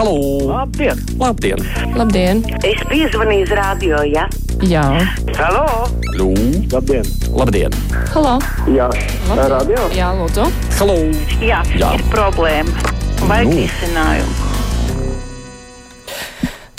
Halo! Labdien! Labdien! Labdien! Es piezvanīju uz radio, ja? Jā, Halo! Nu, Labdien! labdien! halo! Jā, Labdien. radio! Jā, lūdzu! Halo! Jā, Jā. ir problēma. Vajag Nu. risinājumu.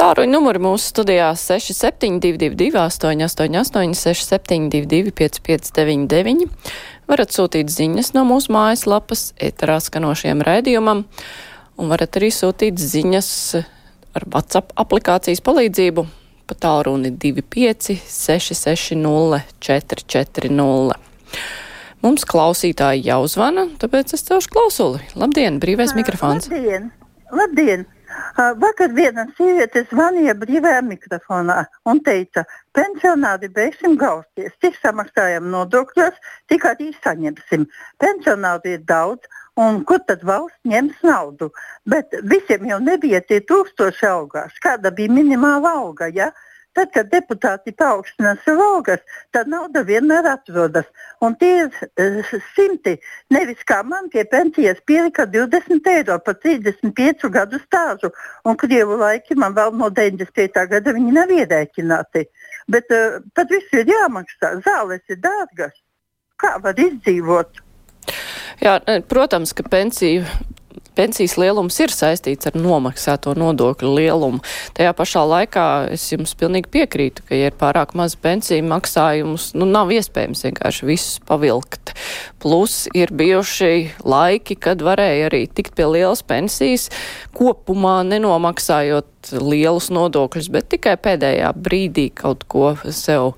Tāruņa numuri mūsu studijā 6722, 888, 672, 559, varat sūtīt ziņas no mūsu mājaslapas, eterā skanošiem raidījumam, un varat arī sūtīt ziņas ar WhatsApp aplikācijas palīdzību pa tālruni 25 660 440. Mums klausītāji jau zvana, tāpēc es celšu klausuli. Labdien, brīvais mikrofons! Labdien! Labdien. Uh, Vakar viena sieviete zvanīja brīvajā mikrofonā un teica, pensionāri beigsim gausties, cik samaksājam nodokļos, tik arī saņemsim. Pensionāri ir daudz, un kur tad valsts ņems naudu? Bet visiem jau nebija tie tūkstoši algās, kāda bija minimāla alga. Ja? Tad, kad deputāti paaugstina sev algas, tad nauda vienmēr atrodas. Un tie ir uh, simti. Nevis kā man pie pensijas pielika 20 eiro par 35 gadu stāžu. Un krievu laiki man vēl no 95. gada viņi nav ierēķināti. Bet uh, pat viss ir jāmaksā. Zāles ir dārgas. Kā var izdzīvot? Jā, e, protams, ka pensiju. Pensijas lielums ir saistīts ar nomaksāto nodokļu lielumu. Tajā pašā laikā es jums pilnīgi piekrītu, ka, ja ir pārāk maz pensiju maksājumus, nu nav iespējams vienkārši visus pavilkt. Plus ir bijuši laiki, kad varēja arī tikt pie lielas pensijas, kopumā nenomaksājot lielus nodokļus, bet tikai pēdējā brīdī kaut ko sev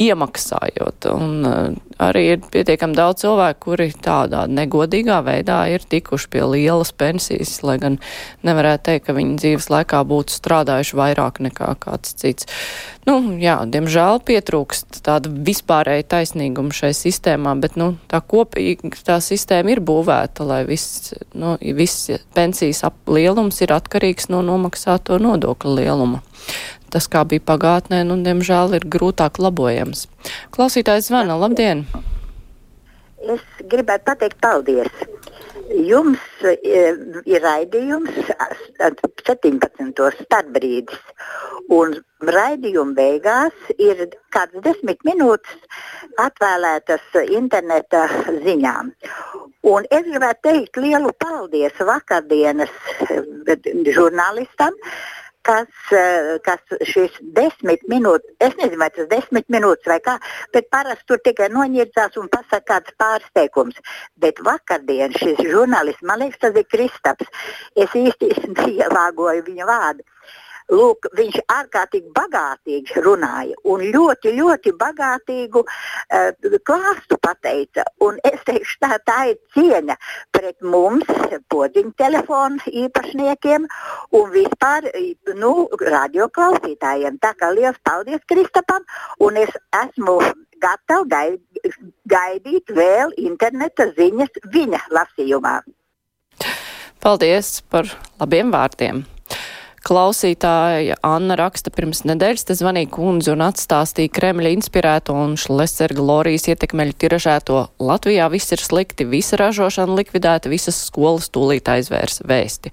iemaksājot. Un uh, arī ir pietiekami daudz cilvēku, kuri tādā negodīgā veidā ir tikuši pie lielas pensijas, lai gan nevarētu teikt, ka viņi dzīves laikā būtu strādājuši vairāk nekā kāds cits. Nu, jā, diemžēl pietrūkst tāda vispārēja taisnīguma šai sistēmā, bet, nu, tā kopīgi tā sistēma ir būvēta, lai viss, nu, viss pensijas lielums ir atkarīgs no nomaksāto nodokļu lieluma tas, kā bija pagātnē, nu, diemžēl ir grūtāk labojams. Klausītājs zvana, labdien! Es gribētu pateikt paldies. Jums e, ir raidījums as- 17. starpbrīdis, un raidījuma beigās ir kāds desmit minūtes atvēlētas interneta ziņām. Un es gribētu teikt lielu paldies vakardienas e, žurnālistam, kas, eh, kas šīs desmit minūtes, es nezinu, vai tas desmit minūtes vai kā, bet parasti tur tikai noņirdzās un pasakā kāds pārsteigums. Bet vakardien šis žurnālists, man liekas, tas ir Kristaps, es īsti neielāgoju viņa vārdu. Lūk, viņš ārkārtīgi bagātīgi runāja un ļoti, ļoti bagātīgu uh, klāstu pateica. Un es teikšu, tā, tā ir cieņa pret mums, podziņu telefonu īpašniekiem un vispār nu, radioklausītājiem. Tā kā liels paldies Kristapam un es esmu gatava gaid, gaidīt vēl interneta ziņas viņa lasījumā. Paldies par labiem vārdiem! Klausītāja Anna raksta pirms nedēļas, te zvanīja kundze un atstāstīja Kremļa inspirēto un Šleser Glorijas ietekmeļu tiražēto Latvijā viss ir slikti, visa ražošana likvidēta, visas skolas tūlīt aizvērs vēsti.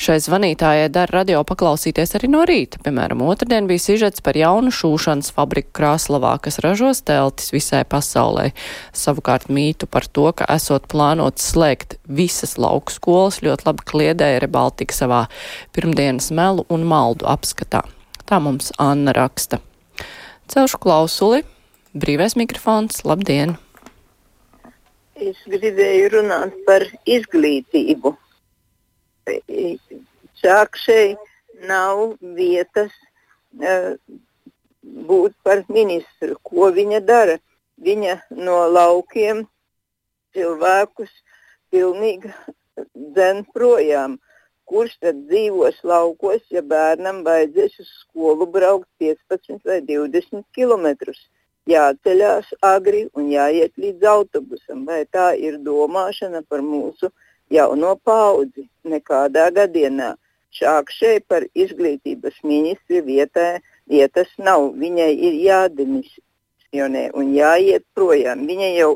Šai zvanītājai dara radio paklausīties arī no rīta. Piemēram, otrdien bija sižets par jaunu šūšanas fabriku Krāslavā, kas ražos teltis visai pasaulē. Savukārt mītu par to, ka esot plānots slēgt visas lauku skolas, ļoti labi kliedēja Rebaltika savā pirmdienas melu un maldu apskatā. Tā mums Anna raksta. Celšu klausuli, brīvais mikrofons, labdien! Es gribēju runāt par izglītību. Čākšai nav vietas uh, būt par ministru. Ko viņa dara? Viņa no laukiem cilvēkus pilnīgi dzen projām. Kurš tad dzīvos laukos, ja bērnam vajadzēs uz skolu braukt 15 vai 20 km? Jāceļās agri un jāiet līdz autobusam. Vai tā ir domāšana par mūsu jauno paudzi? Nekādā gadienā. Šākšai par izglītības ministri vietā vietas nav. Viņai ir jādemisionē un jāiet projām. Viņa jau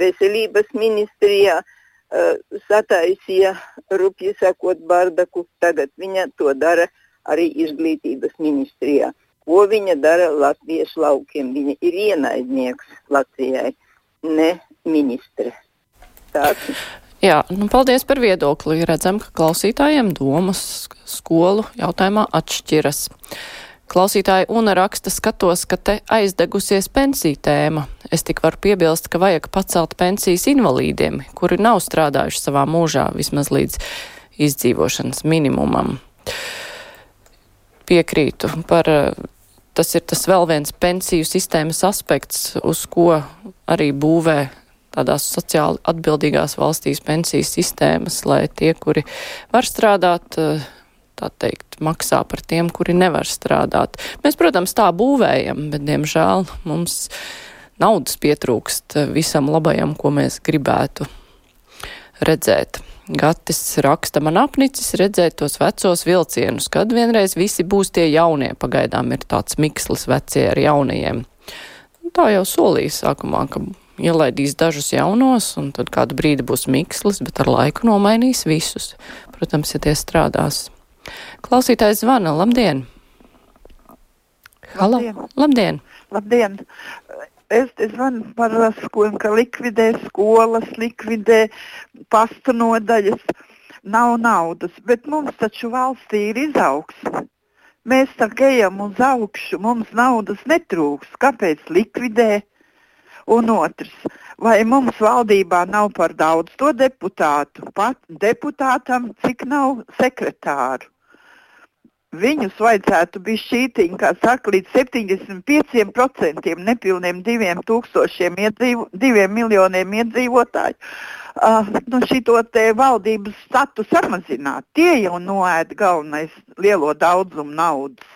veselības ministrijā uh, sataisīja rupji sakot bardaku. Tagad viņa to dara arī izglītības ministrijā. Ko viņa dara Latvijas laukiem? Viņa ir ienaidnieks Latvijai, ne ministre. Tāds. Jā, nu, paldies par viedokli. Redzam, ka klausītājiem domas skolu jautājumā atšķiras. Klausītāji un raksta skatos, ka te aizdegusies pensiju tēma. Es tik varu piebilst, ka vajag pacelt pensijas invalīdiem, kuri nav strādājuši savā mūžā vismaz līdz izdzīvošanas minimumam. Piekrītu par, tas ir tas vēl viens pensiju sistēmas aspekts, uz ko arī būvē tādās sociāli atbildīgās valstīs pensiju sistēmas, lai tie, kuri var strādāt, tā teikt, maksā par tiem, kuri nevar strādāt. Mēs, protams, tā būvējam, bet, diemžēl, mums naudas pietrūkst visam labajam, ko mēs gribētu redzēt. Gatis raksta, man apnicis redzēt tos vecos vilcienus, kad vienreiz visi būs tie jaunie, pagaidām ir tāds mikslis vecie ar jaunajiem. Tā jau solīja sākumā, ka ielaidīs dažus jaunos, un tad kādu brīdi būs mikslis, bet ar laiku nomainīs visus. Protams, ja tie strādās. Klausītājs zvana. Labdien! Halo! Labdien! Labdien! Labdien. Es, zvanu par skolu, ka likvidē skolas, likvidē pasta nodaļas. Nav naudas, bet mums taču valstī ir izaugsme. Mēs tā kā ejam uz augšu, mums naudas netrūks. Kāpēc likvidē? Un otrs, vai mums valdībā nav par daudz to deputātu? Pat deputātam, cik nav sekretāru? Viņus vajadzētu būt šītiņi, kā saka, līdz 75% nepilniem diviem tūkstošiem iedzīvo, diviem miljoniem iedzīvotāju. Uh, nu, šito te valdības statu samazināt. Tie jau noēd galvenais lielo daudzumu naudas.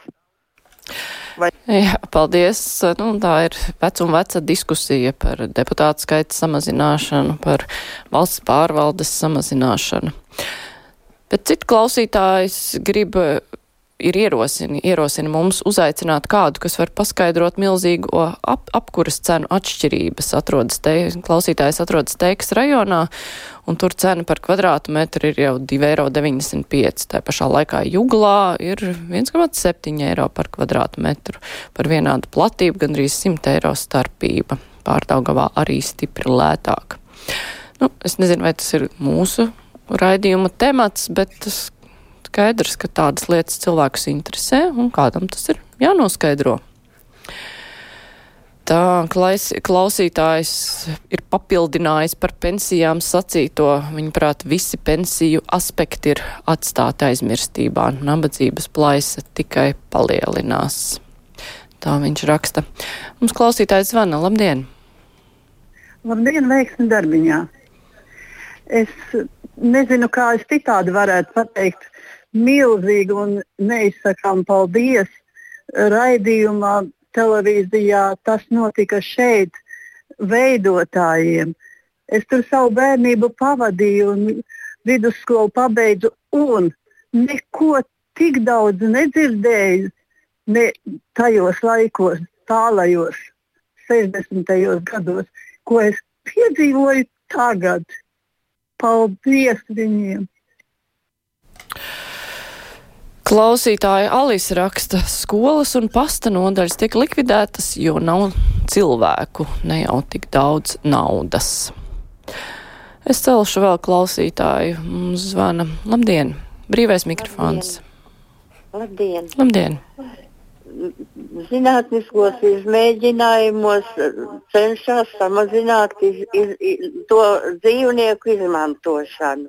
Vai... Jā, paldies. Nu, tā ir veca un veca diskusija par deputātu skaita samazināšanu, par valsts pārvaldes samazināšanu. Bet citu klausītājs grib ir ierosina, ierosina mums uzaicināt kādu, kas var paskaidrot milzīgo ap, apkuras cenu atšķirības. Atrodas te, klausītājs atrodas Teikas rajonā, un tur cena par kvadrātu metru ir jau 2,95 eiro. Tā pašā laikā Juglā ir 1,7 eiro par kvadrātu metru. Par vienādu platību gandrīz 100 eiro starpība. Pārdaugavā arī stipri lētāk. Nu, es nezinu, vai tas ir mūsu raidījuma temats, bet tas skaidrs, ka tādas lietas cilvēkus interesē un kādam tas ir jānoskaidro. Tā klausītājs ir papildinājis par pensijām sacīto. Viņaprāt, visi pensiju aspekti ir atstāti aizmirstībā. Nabadzības plaisa tikai palielinās. Tā viņš raksta. Mums klausītājs zvana. Labdien! Labdien, veiksmi darbiņā! Es nezinu, kā es citādi varētu pateikt milzīgu un neizsakām paldies raidījumā televīzijā. Tas notika šeit veidotājiem. Es tur savu bērnību pavadīju un vidusskolu pabeidzu un neko tik daudz nedzirdēju ne tajos laikos, tālajos 60. gados, ko es piedzīvoju tagad. Paldies viņiem! Klausītāja Alisa raksta, skolas un pasta nodaļas tiek likvidētas, jo nav cilvēku, ne jau tik daudz naudas. Es celšu vēl klausītāju. Mums zvana. Labdien! Brīvais mikrofons. Labdien! Labdien. Zinātniskos izmēģinājumos cenšas samazināt iz, iz, iz, to dzīvnieku izmantošanu.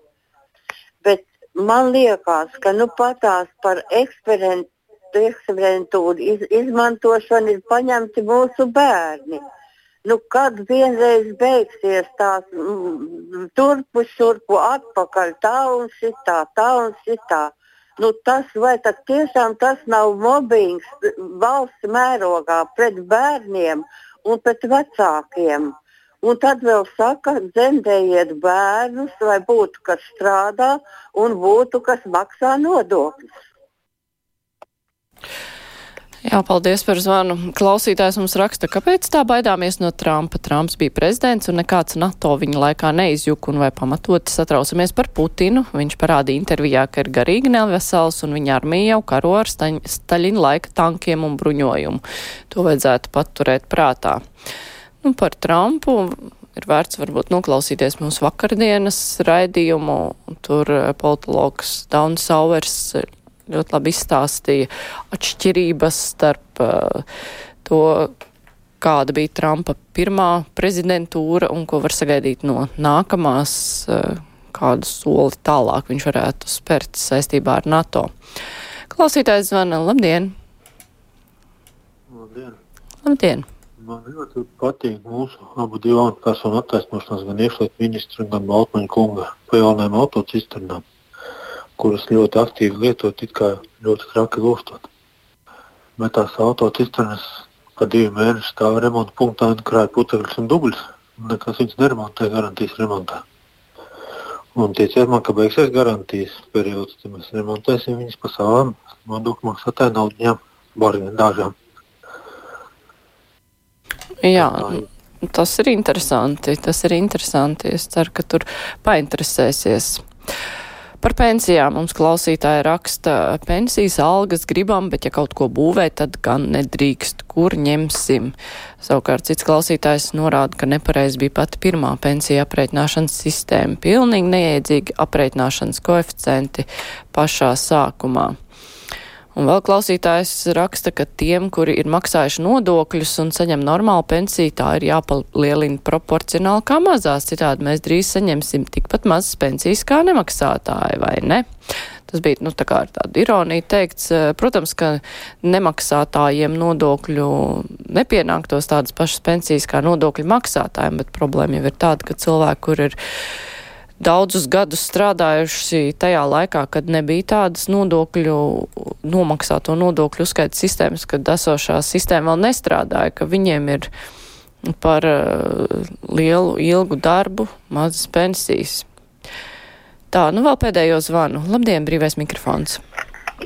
Man liekas, ka nu patās par eksperimentu, eksperimentūru iz, izmantošanu ir paņemti mūsu bērni. Nu, kad vienreiz beigsies tās mm, turpu, šurpu, atpakaļ, tā un šitā, tā un šitā. Nu, tas vai tad tiešām tas nav mobbings valsts mērogā pret bērniem un pret vecākiem? Un tad vēl saka, dzemdējiet bērnus, lai būtu kas strādā un būtu kas maksā nodokļus. Jā, paldies par zvanu. Klausītājs mums raksta, kāpēc tā baidāmies no Trumpa. Trumps bija prezidents un nekāds NATO viņa laikā neizjuka un vai pamatoti satraucamies par Putinu. Viņš parādīja intervijā, ka ir garīgi nevesels un viņa armija jau karo ar Staļina laika tankiem un bruņojumu. To vajadzētu paturēt prātā. Nu, par Trumpu ir vērts varbūt noklausīties mūsu vakardienas raidījumu. Tur eh, politologs Dauns Sauvers ļoti labi izstāstīja atšķirības starp uh, to, kāda bija Trumpa pirmā prezidentūra un ko var sagaidīt no nākamās, kādu soli tālāk viņš varētu spērt saistībā ar NATO. Klausītājs zvana, labdien! Labdien! Labdien! Man ļoti patīk mūsu abu divu personu attaisnošanās, gan iekšlietu ministra, gan Baltmaņa kunga pa jaunajām autocisternām kuras ļoti aktīvi lietot, it kā ļoti traki lūstot. Bet tās autocisternas pa divu mēnešu stāv remonta punktā un krāja putekļus un dubļus. Nekas viņas neremontē garantijas remontā. Un tieciet man, ka beigsies garantijas periods, tad mēs remontēsim viņas pa savām nodokļu maksātāju naudņām, bargiem dāžām. Jā, tas ir interesanti. Tas ir interesanti. Es ceru, ka tur painteresēsies. Par pensijām mums klausītāji raksta, pensijas algas gribam, bet ja kaut ko būvē, tad gan nedrīkst, kur ņemsim. Savukārt cits klausītājs norāda, ka nepareiz bija pati pirmā pensija apreitināšanas sistēma, pilnīgi neiedzīgi apreitināšanas koeficienti pašā sākumā. Un vēl klausītājs raksta, ka tiem, kuri ir maksājuši nodokļus un saņem normālu pensiju, tā ir jāpalielina proporcionāli kā mazās, citādi mēs drīz saņemsim tikpat mazas pensijas kā nemaksātāji, vai ne? Tas bija, nu, tā kā ar tādu ironiju teikts. Protams, ka nemaksātājiem nodokļu nepienāktos tādas pašas pensijas kā nodokļu maksātājiem, bet problēma jau ir tāda, ka cilvēki, kur ir daudzus gadus strādājuši tajā laikā, kad nebija tādas nodokļu, nomaksāto nodokļu uzskaita sistēmas, kad esošā sistēma vēl nestrādāja, ka viņiem ir par uh, lielu, ilgu darbu mazas pensijas. Tā, nu vēl pēdējo zvanu. Labdien, brīvais mikrofons.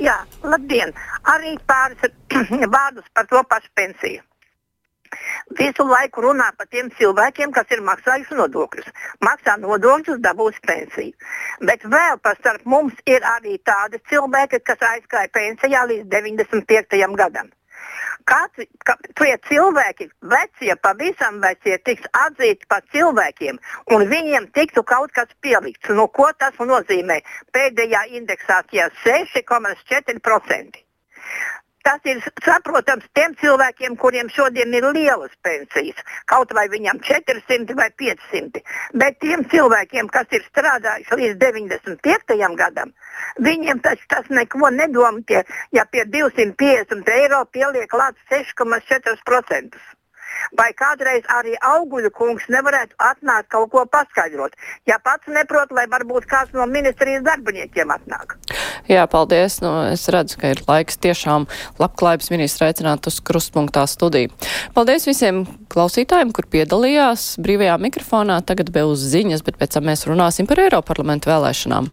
Jā, labdien. Arī pāris vārdus par to pašu pensiju visu laiku runā par tiem cilvēkiem, kas ir maksājuši nodokļus. Maksā nodokļus, dabūs pensiju. Bet vēl par starp mums ir arī tādi cilvēki, kas aizgāja pensijā līdz 95. gadam. Katri, ka, tie cilvēki, vecie, pavisam vecie, tiks atzīti par cilvēkiem, un viņiem tiktu kaut kas pielikts. Nu, ko tas nozīmē? Pēdējā indeksācijā 6,4%. Tas ir saprotams tiem cilvēkiem, kuriem šodien ir lielas pensijas, kaut vai viņam 400 vai 500. Bet tiem cilvēkiem, kas ir strādājuši līdz 95. gadam, viņiem tas, tas neko nedomā, ja pie 250 eiro pieliek klāt 6,4%. Vai kādreiz arī auguļu kungs nevarētu atnākt kaut ko paskaidrot? Ja pats neprot, lai varbūt kāds no ministrijas darbiniekiem atnāk. Jā, paldies. Nu, es redzu, ka ir laiks tiešām labklājības ministra aicināt uz krustpunktā studiju. Paldies visiem klausītājiem, kur piedalījās brīvajā mikrofonā. Tagad bija uz ziņas, bet pēc tam mēs runāsim par Eiroparlamentu vēlēšanām.